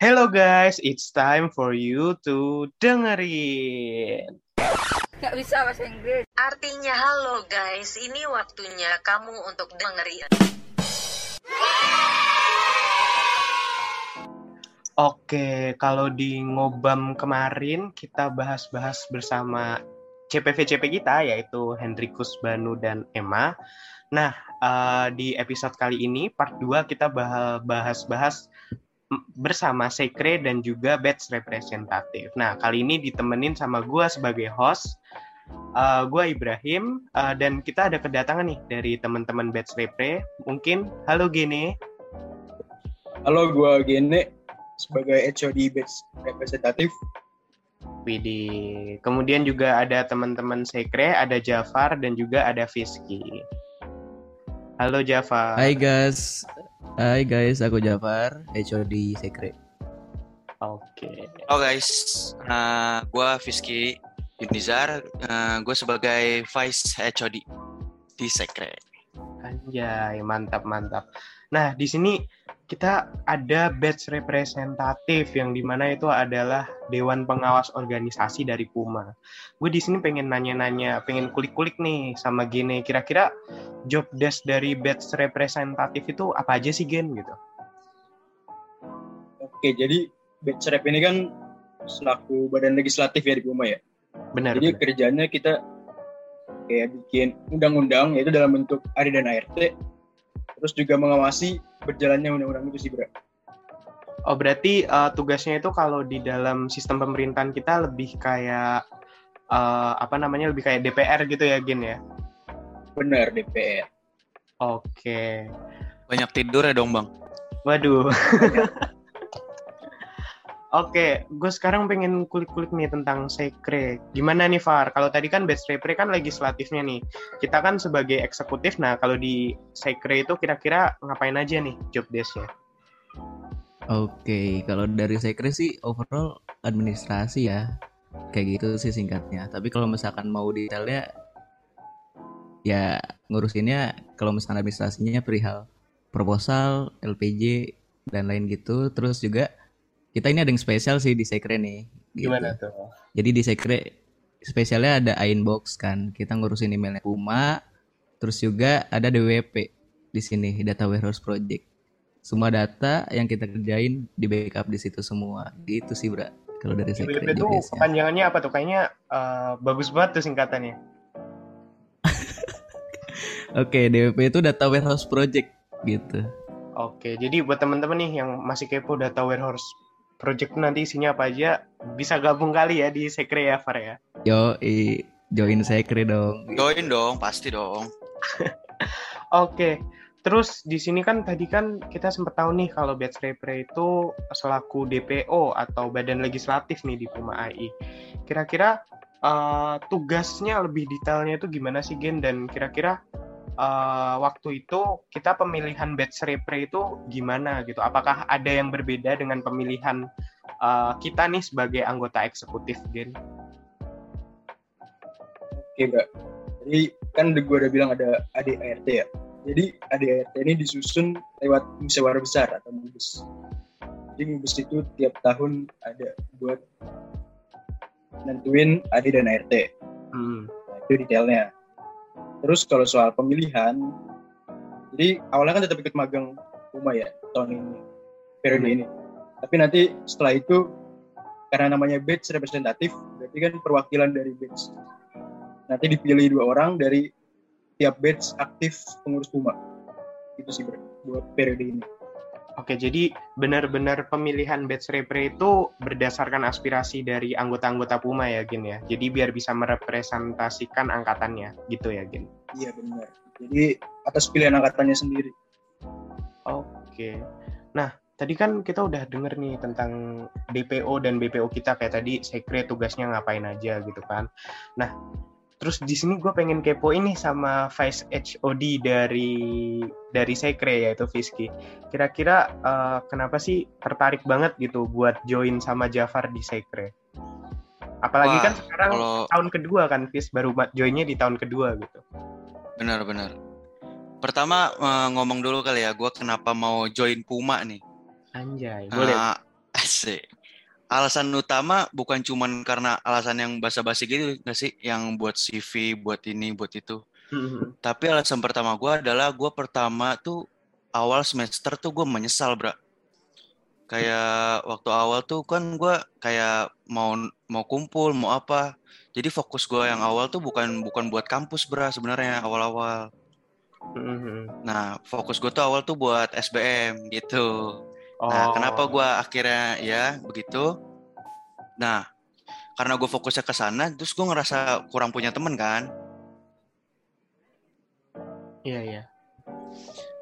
Hello guys, it's time for you to dengerin. Gak bisa bahasa Inggris. Artinya halo guys, ini waktunya kamu untuk dengerin. Oke, kalau di ngobam kemarin kita bahas-bahas bersama CPV-CP kita yaitu Hendrikus Banu dan Emma. Nah, uh, di episode kali ini part 2 kita bahas-bahas bersama Sekre dan juga batch representatif. Nah, kali ini ditemenin sama gue sebagai host. Uh, gue Ibrahim uh, dan kita ada kedatangan nih dari teman-teman batch repre. Mungkin halo Gene. Halo, gue Gene sebagai HOD batch representatif. Widi. Kemudian juga ada teman-teman Sekre, ada Jafar dan juga ada Fiski. Halo Jafar. Hai guys. Hai guys, aku Jafar, HOD Sekre. Oke. Okay. Halo guys, uh, gue Fiski Yunizar, uh, gue sebagai Vice HOD di Sekre. Anjay, mantap mantap. Nah, di sini kita ada batch representatif yang di mana itu adalah Dewan Pengawas Organisasi dari Puma. Gue di sini pengen nanya-nanya, pengen kulik-kulik nih sama Gene. Kira-kira job desk dari batch representatif itu apa aja sih Gen gitu? Oke, jadi batch rep ini kan selaku badan legislatif ya di Puma ya. Benar. Jadi benar. kerjanya kita kayak bikin undang-undang yaitu dalam bentuk AD dan ART terus juga mengawasi berjalannya undang-undang itu sih bro. Oh berarti uh, tugasnya itu kalau di dalam sistem pemerintahan kita lebih kayak uh, apa namanya lebih kayak DPR gitu ya Gin ya? Benar DPR. Oke. Banyak tidur ya dong bang. Waduh. Oke, gue sekarang pengen kulik-kulik nih tentang sekre. Gimana nih Far? Kalau tadi kan best repre kan legislatifnya nih. Kita kan sebagai eksekutif, nah kalau di sekre itu kira-kira ngapain aja nih job desk-nya? Oke, kalau dari sekre sih overall administrasi ya. Kayak gitu sih singkatnya. Tapi kalau misalkan mau detailnya, ya ngurusinnya kalau misalkan administrasinya perihal proposal, LPJ, dan lain gitu. Terus juga kita ini ada yang spesial sih di Sekre nih. Gitu. Gimana tuh? Jadi di Sekre spesialnya ada inbox kan. Kita ngurusin emailnya Puma. Terus juga ada DWP di sini, Data Warehouse Project. Semua data yang kita kerjain di backup di situ semua. Gitu sih, Bra. Kalau dari Sekre. DWP itu kepanjangannya apa tuh? Kayaknya uh, bagus banget tuh singkatannya. Oke, DWP itu Data Warehouse Project gitu. Oke, jadi buat teman-teman nih yang masih kepo Data Warehouse project nanti isinya apa aja bisa gabung kali ya di Sekre ya Far ya? Yo i, join Sekre dong. Join dong pasti dong. Oke terus di sini kan tadi kan kita sempat tahu nih kalau Batch Repre itu selaku DPO atau badan legislatif nih di Puma AI kira-kira uh, tugasnya lebih detailnya itu gimana sih Gen? Dan kira-kira uh, waktu itu kita pemilihan batch repre itu gimana gitu? Apakah ada yang berbeda dengan pemilihan uh, kita nih sebagai anggota eksekutif, Gen? Oke, Mbak. Jadi kan gue udah bilang ada ADART ya. Jadi ADART ini disusun lewat musyawarah besar atau MUBES. Jadi MUBES itu tiap tahun ada buat nentuin AD dan ART. Hmm. Nah, itu detailnya Terus kalau soal pemilihan, jadi awalnya kan tetap ikut magang Puma ya tahun ini, periode hmm. ini. Tapi nanti setelah itu karena namanya batch representatif, berarti kan perwakilan dari batch. Nanti dipilih dua orang dari tiap batch aktif pengurus Puma. Itu sih buat periode ini. Oke, jadi benar-benar pemilihan batch repre itu berdasarkan aspirasi dari anggota-anggota Puma ya, Gin ya. Jadi biar bisa merepresentasikan angkatannya, gitu ya, Gin. Iya benar. Jadi atas pilihan angkatannya sendiri. Oke. Nah, tadi kan kita udah denger nih tentang DPO dan BPO kita kayak tadi sekre tugasnya ngapain aja gitu kan. Nah, terus di sini gue pengen kepo ini sama Vice HOD dari dari Sekre yaitu Fiski. Kira-kira uh, kenapa sih tertarik banget gitu buat join sama Jafar di Sekre? Apalagi Wah, kan sekarang kalau... tahun kedua kan Fis baru joinnya di tahun kedua gitu. Benar-benar. Pertama uh, ngomong dulu kali ya, gue kenapa mau join Puma nih? Anjay, boleh. Uh, Asik. Alasan utama bukan cuman karena alasan yang basa-basi gitu nggak sih? Yang buat CV, buat ini, buat itu. Hmm. Tapi alasan pertama gue adalah gue pertama tuh awal semester tuh gue menyesal, bro. Kayak waktu awal tuh kan gue kayak mau mau kumpul, mau apa. Jadi fokus gue yang awal tuh bukan bukan buat kampus, bro sebenarnya awal-awal. Hmm. Nah, fokus gue tuh awal tuh buat SBM gitu. Oh. Nah, kenapa gue akhirnya ya begitu? Nah, karena gue fokusnya ke sana, terus gue ngerasa kurang punya temen kan. Iya iya.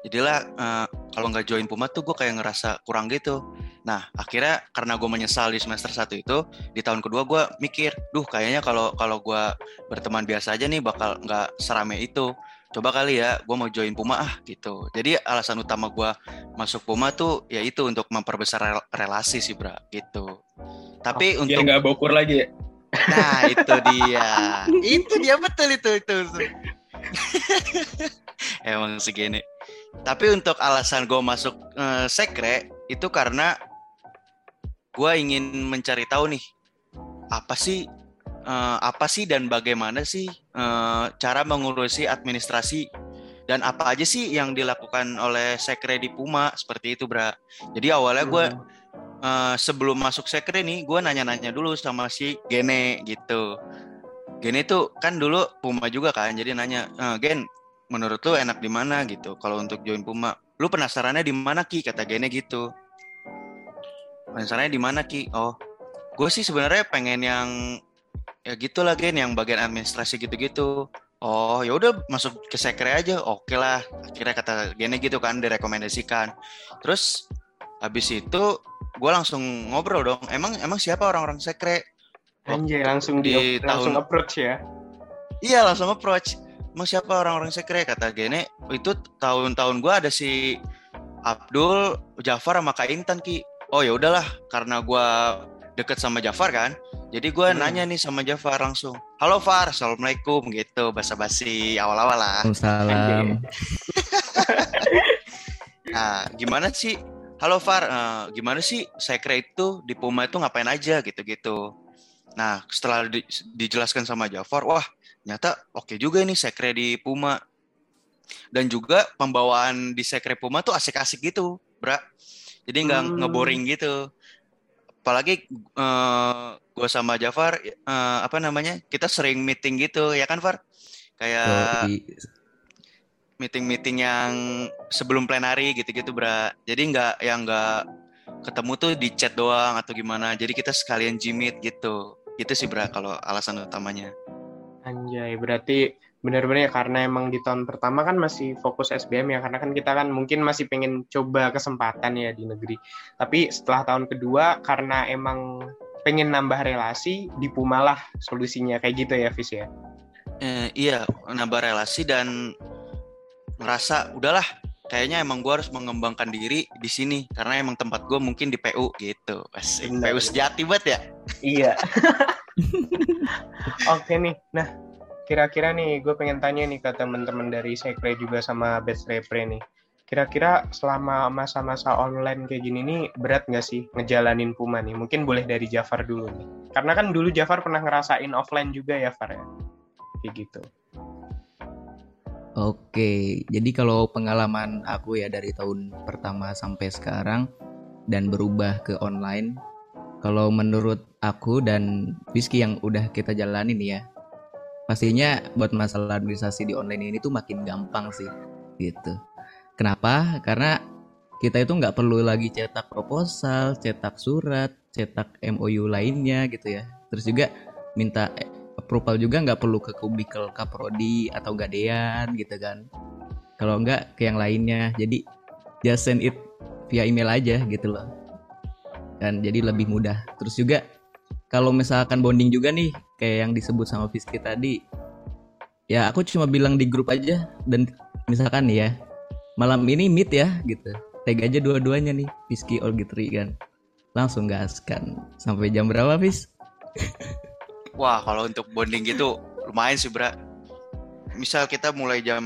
Jadilah eh, kalau nggak join Puma tuh gue kayak ngerasa kurang gitu. Nah, akhirnya karena gue menyesal di semester 1 itu, di tahun kedua gue mikir, duh kayaknya kalau kalau gue berteman biasa aja nih bakal nggak serame itu. Coba kali ya, gue mau join Puma ah gitu. Jadi alasan utama gue masuk Puma tuh ya itu untuk memperbesar rel- relasi sih, bra gitu. Tapi Biar untuk nggak bokur lagi ya. Nah, itu dia. itu dia betul itu itu. itu. Emang segini. Tapi untuk alasan gue masuk eh, sekre itu karena gue ingin mencari tahu nih apa sih eh, apa sih dan bagaimana sih eh, cara mengurusi administrasi dan apa aja sih yang dilakukan oleh sekre di Puma seperti itu, Bra. Jadi awalnya gue eh, sebelum masuk sekre nih, gue nanya-nanya dulu sama si Gene gitu. Gene tuh kan dulu Puma juga kan, jadi nanya, "Eh, Gen, menurut lu enak di mana gitu? Kalau untuk join Puma, lu penasarannya di mana Ki? Kata Gene gitu. Penasarannya di mana Ki? Oh, gue sih sebenarnya pengen yang ya gitu lah Gen, yang bagian administrasi gitu-gitu. Oh, ya udah masuk ke sekre aja. Oke lah. Akhirnya kata Gene gitu kan direkomendasikan. Terus habis itu gue langsung ngobrol dong. Emang emang siapa orang-orang sekre? Anjay langsung di, di langsung tahun- approach ya. Iya langsung approach. Emang siapa orang-orang sekre? Kata Gene. Itu tahun-tahun gue ada si Abdul, Jafar sama Kak Intan ki. Oh ya udahlah, karena gue deket sama Jafar kan. Jadi gue Hmm. nanya nih sama Jafar langsung. Halo Far, assalamualaikum gitu. Basa-basi awal-awal lah. Waalaikumsalam. Nah, gimana sih? Halo Far, eh, gimana sih sekre itu di Puma itu ngapain aja gitu-gitu. Nah, setelah di- dijelaskan sama Jafar, wah, ternyata oke juga nih sekre di Puma. Dan juga pembawaan di sekre Puma tuh asik-asik gitu, Bra. Jadi nggak Hmm. ngeboring gitu. Apalagi eh gue sama Jafar, eh, apa namanya, kita sering meeting gitu, ya kan Far? Kayak meeting-meeting yang sebelum plenary gitu-gitu bra jadi nggak yang nggak ketemu tuh di chat doang atau gimana jadi kita sekalian jimit gitu itu sih bra kalau alasan utamanya Anjay, berarti benar-benar ya karena emang di tahun pertama kan masih fokus SBM ya karena kan kita kan mungkin masih pengen coba kesempatan ya di negeri. Tapi setelah tahun kedua karena emang pengen nambah relasi di Puma lah solusinya kayak gitu ya Fis ya. eh, iya nambah relasi dan ngerasa udahlah kayaknya emang gue harus mengembangkan diri di sini karena emang tempat gue mungkin di PU gitu Asik. PU sejati banget ya Iya. Oke nih, nah kira-kira nih gue pengen tanya nih ke teman-teman dari Sekre juga sama Batch Repre nih. Kira-kira selama masa-masa online kayak gini nih berat nggak sih ngejalanin Puma nih? Mungkin boleh dari Jafar dulu nih. Karena kan dulu Jafar pernah ngerasain offline juga ya Far ya. Kayak gitu. Oke, jadi kalau pengalaman aku ya dari tahun pertama sampai sekarang dan berubah ke online, kalau menurut aku dan Rizky yang udah kita jalanin ya, pastinya buat masalah administrasi di online ini tuh makin gampang sih, gitu. Kenapa? Karena kita itu nggak perlu lagi cetak proposal, cetak surat, cetak MOU lainnya gitu ya. Terus juga minta approval juga nggak perlu ke kubikel kaprodi atau gadean gitu kan. Kalau nggak ke yang lainnya. Jadi just send it via email aja gitu loh. Dan jadi lebih mudah. Terus juga kalau misalkan bonding juga nih kayak yang disebut sama Fiski tadi ya aku cuma bilang di grup aja. Dan misalkan ya malam ini meet ya gitu. Tag aja dua-duanya nih Fiski Olgitri kan. Langsung gaskan sampai jam berapa Fis? Wah, kalau untuk bonding gitu lumayan sih, Bra. Misal kita mulai jam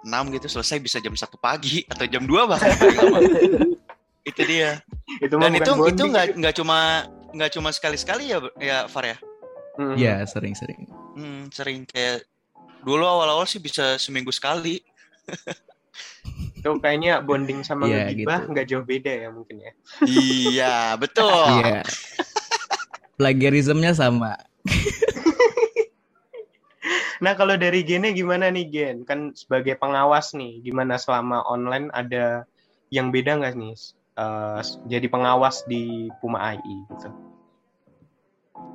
6 gitu, selesai bisa jam 1 pagi atau jam 2 bahkan. Itu dia. itu mah Dan itu itu bonding. nggak nggak cuma nggak cuma sekali-sekali ya ya Far ya. Iya sering-sering. Hmm, sering kayak dulu awal-awal sih bisa seminggu sekali. Itu kayaknya bonding sama Iya, ngegibah gitu. nggak jauh beda ya mungkin ya. iya, betul. Iya. Plagiarismnya sama. Nah kalau dari Gennya gimana nih Gen? Kan sebagai pengawas nih, gimana selama online ada yang beda nggak nih? eh, jadi pengawas di Puma AI gitu.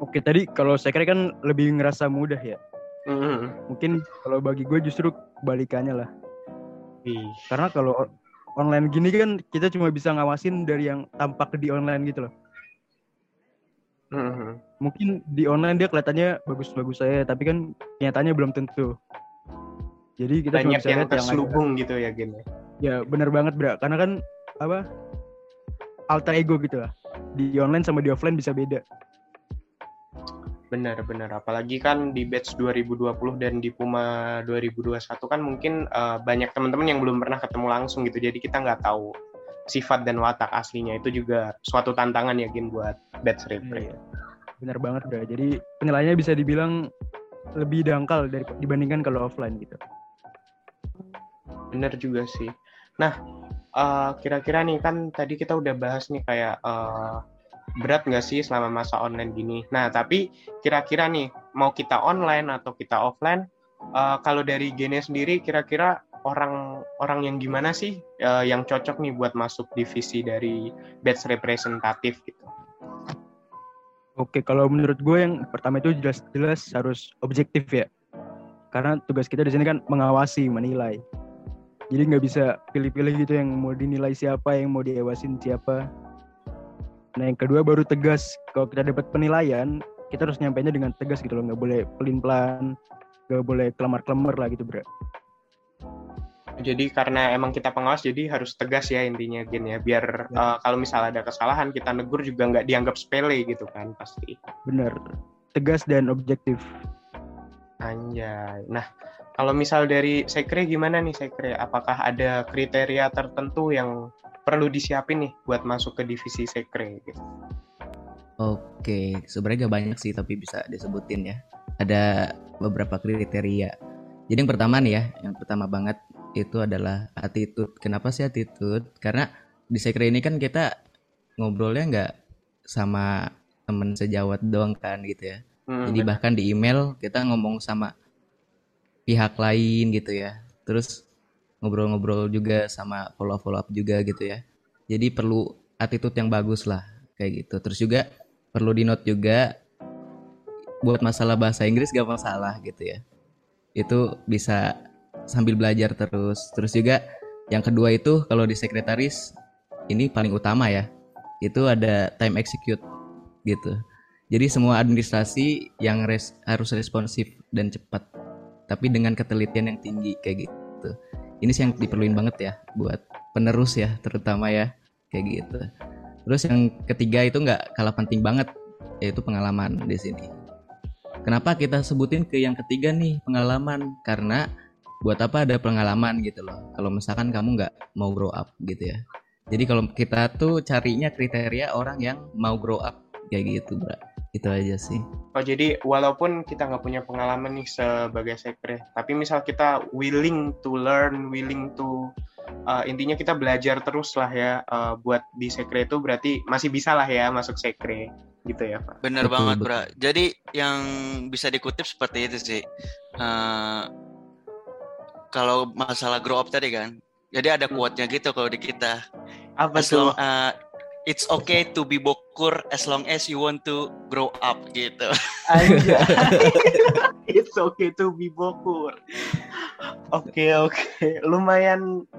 Oke tadi kalau saya kira kan lebih ngerasa mudah ya. Mm. Mungkin kalau bagi gue justru kebalikannya lah. Ih, Karena kalau online gini kan kita cuma bisa ngawasin dari yang tampak di online gitu loh. Mm. Mungkin di online dia kelihatannya bagus-bagus saya, tapi kan kenyataannya belum tentu. Jadi kita cuma banyak bisa yang lihat yang terselubung gitu ya Gen ya. Ya benar banget bro. Karena kan apa alter ego gitu lah. Di online sama di offline bisa beda. Benar, benar. Apalagi kan di batch 2020 dan di Puma 2021 kan mungkin eh, banyak teman-teman yang belum pernah ketemu langsung gitu. Jadi kita nggak tahu sifat dan watak aslinya. Itu juga suatu tantangan ya Gen buat batch repre. Iya. Benar banget bro. Jadi penilaiannya bisa dibilang lebih dangkal dari dibandingkan kalau offline gitu. Bener juga sih. Nah, eh, kira-kira nih kan tadi kita udah bahas nih kayak eh, berat nggak sih selama masa online gini. Nah, tapi kira-kira nih mau kita online atau kita offline, eh, kalau dari Gene sendiri kira-kira orang orang yang gimana sih eh, yang cocok nih buat masuk divisi dari batch representatif gitu. Oke, kalau menurut gue yang pertama itu jelas-jelas harus objektif ya. Karena tugas kita di sini kan mengawasi, menilai. Jadi nggak bisa pilih-pilih gitu yang mau dinilai siapa, yang mau diewasin siapa. Nah yang kedua baru tegas. Kalau kita dapat penilaian, kita harus nyampainya dengan tegas gitu loh. Nggak boleh pelin-pelan, nggak boleh kelemar-kelemar lah gitu bro. Jadi karena emang kita pengawas jadi harus tegas ya intinya Gen ya biar eh, kalau misalnya ada kesalahan kita negur juga nggak dianggap sepele gitu kan pasti. Bener, tegas dan objektif. Anjay. Nah, kalau misal dari Sekre gimana nih Sekre? Apakah ada kriteria tertentu yang perlu disiapin nih buat masuk ke divisi Sekre gitu? Oke, sebenarnya gak banyak sih tapi bisa disebutin ya. Ada beberapa kriteria. Jadi yang pertama nih ya, yang pertama banget itu adalah attitude. Kenapa sih attitude? Karena di sekre ini kan kita ngobrolnya nggak sama temen sejawat doang kan gitu ya. Hmm, Jadi bahkan di email kita ngomong sama pihak lain gitu ya. Terus ngobrol-ngobrol juga sama follow-follow up juga gitu ya. Jadi perlu attitude yang bagus lah kayak gitu. Terus juga perlu di note juga buat masalah bahasa Inggris gak masalah gitu ya. Itu bisa sambil belajar terus. Terus juga yang kedua itu kalau di sekretaris ini paling utama ya. Itu ada time execute gitu. Jadi semua administrasi yang res- harus responsif dan cepat, tapi dengan ketelitian yang tinggi kayak gitu. Ini sih yang diperluin banget ya buat penerus ya, terutama ya kayak gitu. Terus yang ketiga itu nggak kalah penting banget, yaitu pengalaman di sini. Kenapa kita sebutin ke yang ketiga nih pengalaman? Karena buat apa ada pengalaman gitu loh. Kalau misalkan kamu nggak mau grow up gitu ya. Jadi kalau kita tuh carinya kriteria orang yang mau grow up kayak gitu, bro itu aja sih Oh jadi walaupun kita nggak punya pengalaman nih sebagai sekre, tapi misal kita willing to learn, willing to uh, intinya kita belajar terus lah ya uh, buat di sekre itu berarti masih bisa lah ya masuk sekre gitu ya Pak. Bener Betul, banget, betul. Bra. Jadi yang bisa dikutip seperti itu sih. Eh, kalau masalah grow up tadi kan. Jadi ada quote-nya gitu kalau di kita. Apa As long, tuh? eh, it's okay to be bokur as long as you want to grow up gitu. It's okay to be bokur. Oke oke, lumayan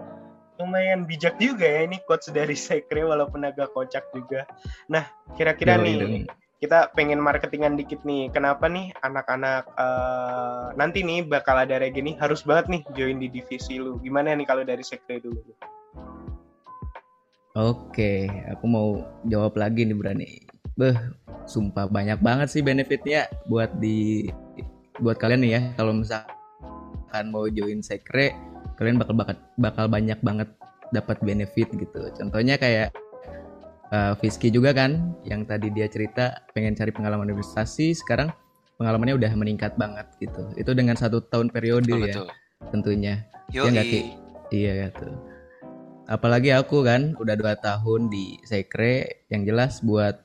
lumayan bijak juga ya ini quotes dari Sekre walaupun agak kocak juga. Nah kira-kira nih. Kita pengen marketingan dikit nih. Kenapa nih anak-anak eh, nanti nih bakal ada regi nih harus banget nih join di divisi lu. Gimana nih kalau dari Sekre dulu? Oke, aku mau jawab lagi nih Brani. Beh, sumpah banyak banget sih benefitnya buat di buat kalian nih ya. Kalau misalkan mau join sekre, kalian bakal bakal, bakal banyak banget dapat benefit gitu. Contohnya kayak uh, Fiski juga kan yang tadi dia cerita pengen cari pengalaman administrasi sekarang pengalamannya udah meningkat banget gitu itu dengan satu tahun periode Betul, ya betul. tentunya Yoi. nggak, Ki? iya gitu apalagi aku kan udah dua tahun di sekre yang jelas buat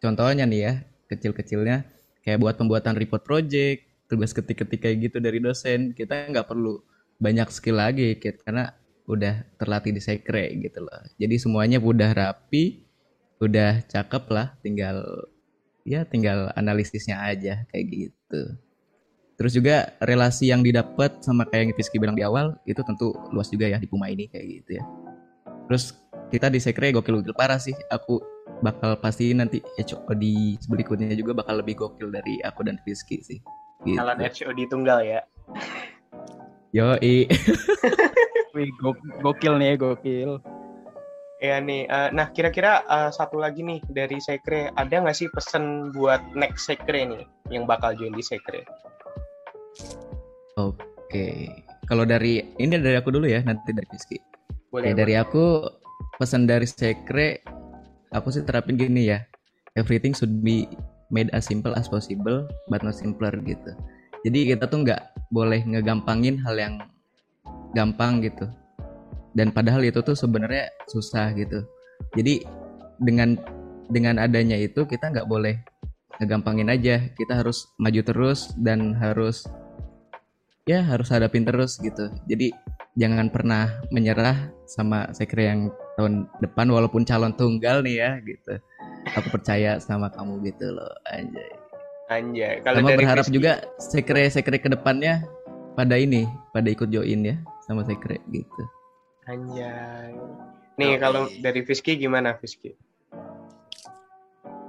contohnya nih ya kecil-kecilnya kayak buat pembuatan report project tugas ketik-ketik kayak gitu dari dosen kita nggak perlu banyak skill lagi karena udah terlatih di sekre gitu loh jadi semuanya udah rapi udah cakep lah tinggal ya tinggal analisisnya aja kayak gitu terus juga relasi yang didapat sama kayak yang Fiski bilang di awal itu tentu luas juga ya di Puma ini kayak gitu ya terus kita di sekre gokil-gokil parah sih aku bakal pasti nanti HOD berikutnya juga bakal lebih gokil dari aku dan Fiski sih gitu. Kalian HOD tunggal ya. Yoi. Wih, go- gokil nih, gokil. Ya nih, eh, nah kira-kira eh, satu lagi nih dari Sekre, ada nggak sih pesan buat next Sekre nih yang bakal join di Sekre? Oke. Kalau dari ini dari aku dulu ya, nanti dari Fiski. Boleh, Oke, dari aku pesan dari Sekre, aku sih terapin gini ya. Everything should be made as simple as possible, but not simpler gitu. Jadi kita tuh nggak boleh ngegampangin hal yang gampang gitu. Dan padahal itu tuh sebenarnya susah gitu. Jadi dengan dengan adanya itu kita nggak boleh ngegampangin aja. Kita harus maju terus dan harus ya harus hadapin terus gitu. Jadi jangan pernah menyerah sama sekre yang tahun depan walaupun calon tunggal nih ya gitu. Aku percaya sama kamu gitu loh anjay. Anjay, kalau Sama dari berharap Fiski- juga sekre-sekre ke depannya pada ini, pada ikut join ya sama sekre gitu. Anjay. Nih Yoi. kalau dari Fiski gimana Fiski?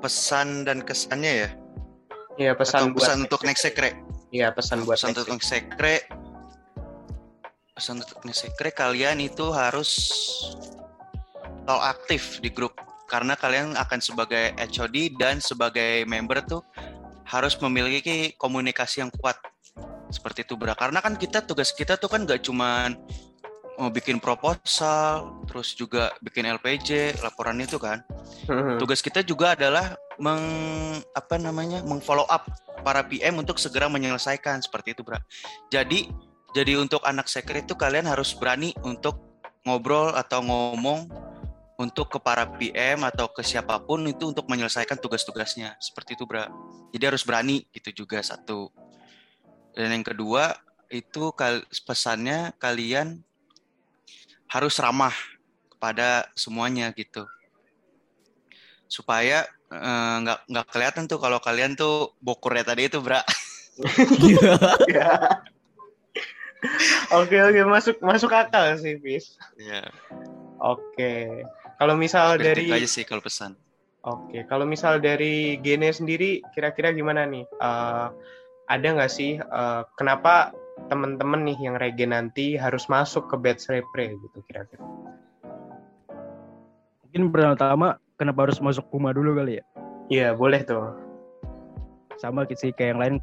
Pesan dan kesannya ya. Iya Atau pesan buat pesan untuk next sekre. Iya pesan buat pesan next untuk next sekre. Pesan untuk next sekre kalian itu harus selalu aktif di grup karena kalian akan sebagai HOD dan sebagai member tuh harus memiliki komunikasi yang kuat seperti itu bra karena kan kita tugas kita tuh kan gak cuman bikin proposal terus juga bikin LPJ laporan itu kan Hmm. tugas kita juga adalah meng apa namanya mengfollow up para PM untuk segera menyelesaikan seperti itu, Bra. Jadi jadi untuk anak sekret itu kalian harus berani untuk ngobrol atau ngomong untuk ke para PM atau ke siapa pun itu untuk menyelesaikan tugas-tugasnya seperti itu, Bra. Jadi harus berani gitu juga satu. Dan yang kedua itu kal- pesannya kalian harus ramah kepada semuanya gitu supaya eh, nggak nggak kelihatan tuh kalau kalian tuh bokurnya tadi itu bra Ya. Oke oke masuk masuk akal sih Fis. ya Oke. Kalau misal seperti itu dari aja sih kalau pesan Oke, kalau misal dari Gene sendiri, kira-kira gimana nih? Eh, ada nggak sih eh, kenapa teman-teman nih yang regen nanti harus masuk ke batch repre gitu kira-kira? Mungkin pertama kenapa harus masuk Puma dulu kali ya? Iya, boleh tuh. Sama sih kayak yang lain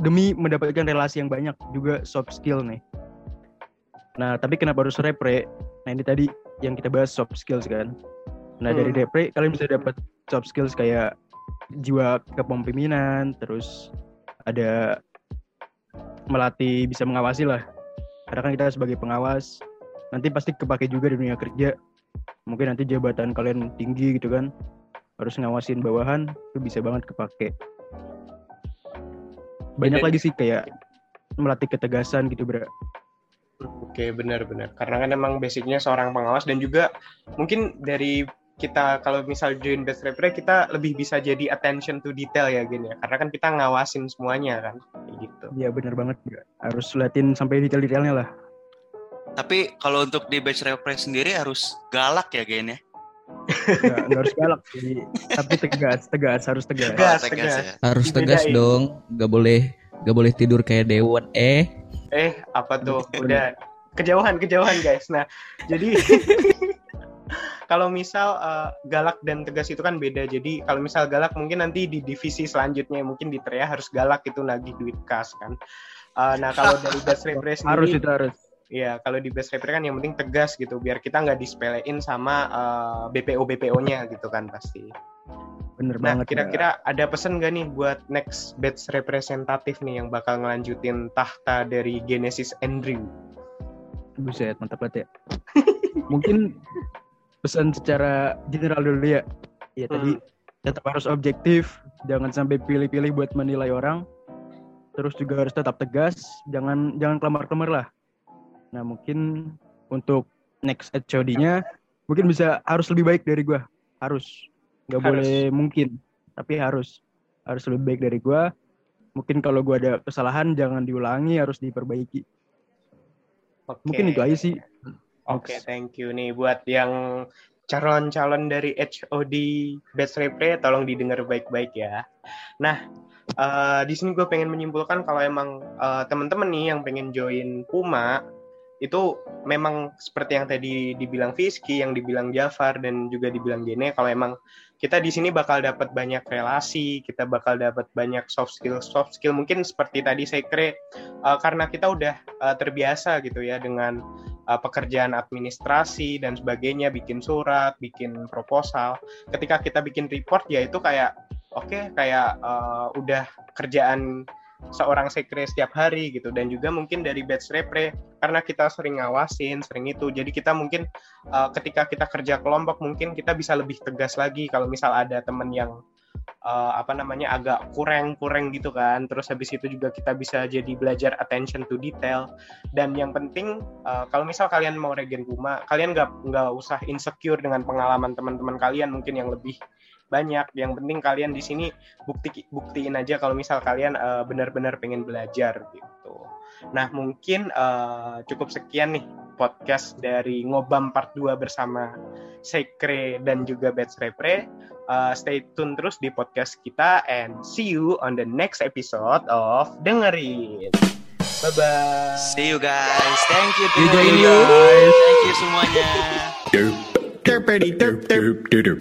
demi mendapatkan relasi yang banyak juga soft skill nih. Nah, tapi kenapa harus repre? Nah, ini tadi yang kita bahas soft skills kan. Nah, dari Hmm. repre kalian bisa dapat soft skills kayak jiwa kepemimpinan, terus ada melatih bisa mengawasi lah. Karena kan kita sebagai pengawas nanti pasti kepake juga di dunia kerja. Mungkin nanti jabatan kalian tinggi gitu kan. Harus ngawasin bawahan itu bisa banget kepake. Banyak Dan- lagi sih kayak melatih ketegasan gitu, Bro. Oke, benar-benar. Karena kan emang basicnya seorang pengawas dan juga mungkin dari kita kalau misal join batch repre kita lebih bisa jadi attention to detail ya gini ya. Karena kan kita ngawasin semuanya kan, kayak gitu. Iya bener banget, Bro. Harus liatin sampai detail-detailnya lah. tapi kalau untuk di batch repre sendiri harus galak ya Gen ya Nggak, nggak harus galak sih. Tapi tegas, tegas, harus tegas. Tegas. Tegas ya Harus tegas Dibedain. dong, gak boleh gak boleh tidur kayak dewan eh. Eh, apa tuh? Udah kejauhan, kejauhan guys. Nah, jadi kalau misal eh, galak dan tegas itu kan beda. Jadi kalau misal galak mungkin nanti di divisi selanjutnya mungkin di Trea harus galak itu nagih duit kas kan. Eh, nah, kalau dari batch repre Harus sendiri itu harus. ya kalau di best rapper kan yang penting tegas gitu biar kita nggak disepelein sama uh, BPO BPO-nya gitu kan pasti. Bener Nah, banget. ya. kira-kira ada pesan gak nih buat next batch representatif nih yang bakal ngelanjutin tahta dari Genesis Andrew? Buset, mantap banget ya. Mungkin pesan secara general dulu ya. Ya tadi tetap harus objektif, jangan sampai pilih-pilih buat menilai orang. Terus juga harus tetap tegas, jangan jangan kelamar-kelamar lah. Nah, mungkin untuk next HOD-nya mungkin bisa harus lebih baik dari gua. Harus. Nggak Harus. boleh mungkin, tapi harus. Harus lebih baik dari gua. Mungkin kalau gua ada kesalahan jangan diulangi, harus diperbaiki. Oke. Mungkin itu aja sih. Oke, thank you nih buat yang calon-calon dari HOD Best Repre tolong didengar baik-baik ya. Nah, eh, di sini gue pengen menyimpulkan kalau emang eh, teman-teman nih yang pengen join Puma itu memang seperti yang tadi dibilang Fiski, yang dibilang Jafar dan juga dibilang Gene kalau emang kita di sini bakal dapat banyak relasi, kita bakal dapat banyak soft skill soft skill mungkin seperti tadi saya kira eh, karena kita udah eh, terbiasa gitu ya dengan uh, pekerjaan administrasi dan sebagainya, bikin surat, bikin proposal. Ketika kita bikin report ya itu kayak oke kayak uh, udah kerjaan seorang sekre setiap hari gitu dan juga mungkin dari batch repre karena kita sering ngawasin, sering itu. Jadi kita mungkin uh, ketika kita kerja kelompok mungkin kita bisa lebih tegas lagi kalau misal ada teman yang uh, apa namanya agak kurang-kurang gitu kan. Terus habis itu juga kita bisa jadi belajar attention to detail dan yang penting uh, kalau misal kalian mau regen Puma kalian nggak nggak usah insecure dengan pengalaman teman-teman kalian mungkin yang lebih banyak yang penting kalian di sini bukti buktiin aja kalau misal kalian uh, benar-benar pengen belajar gitu nah mungkin uh, cukup sekian nih podcast dari ngobam part 2 bersama Sekre dan juga Bets Repre Uh, stay tune terus di podcast kita and see you on the next episode of dengerin bye bye See you guys. Thank you. You Thank join you you. guys. Thank you semuanya. Derp, derp, derp, derp, derp.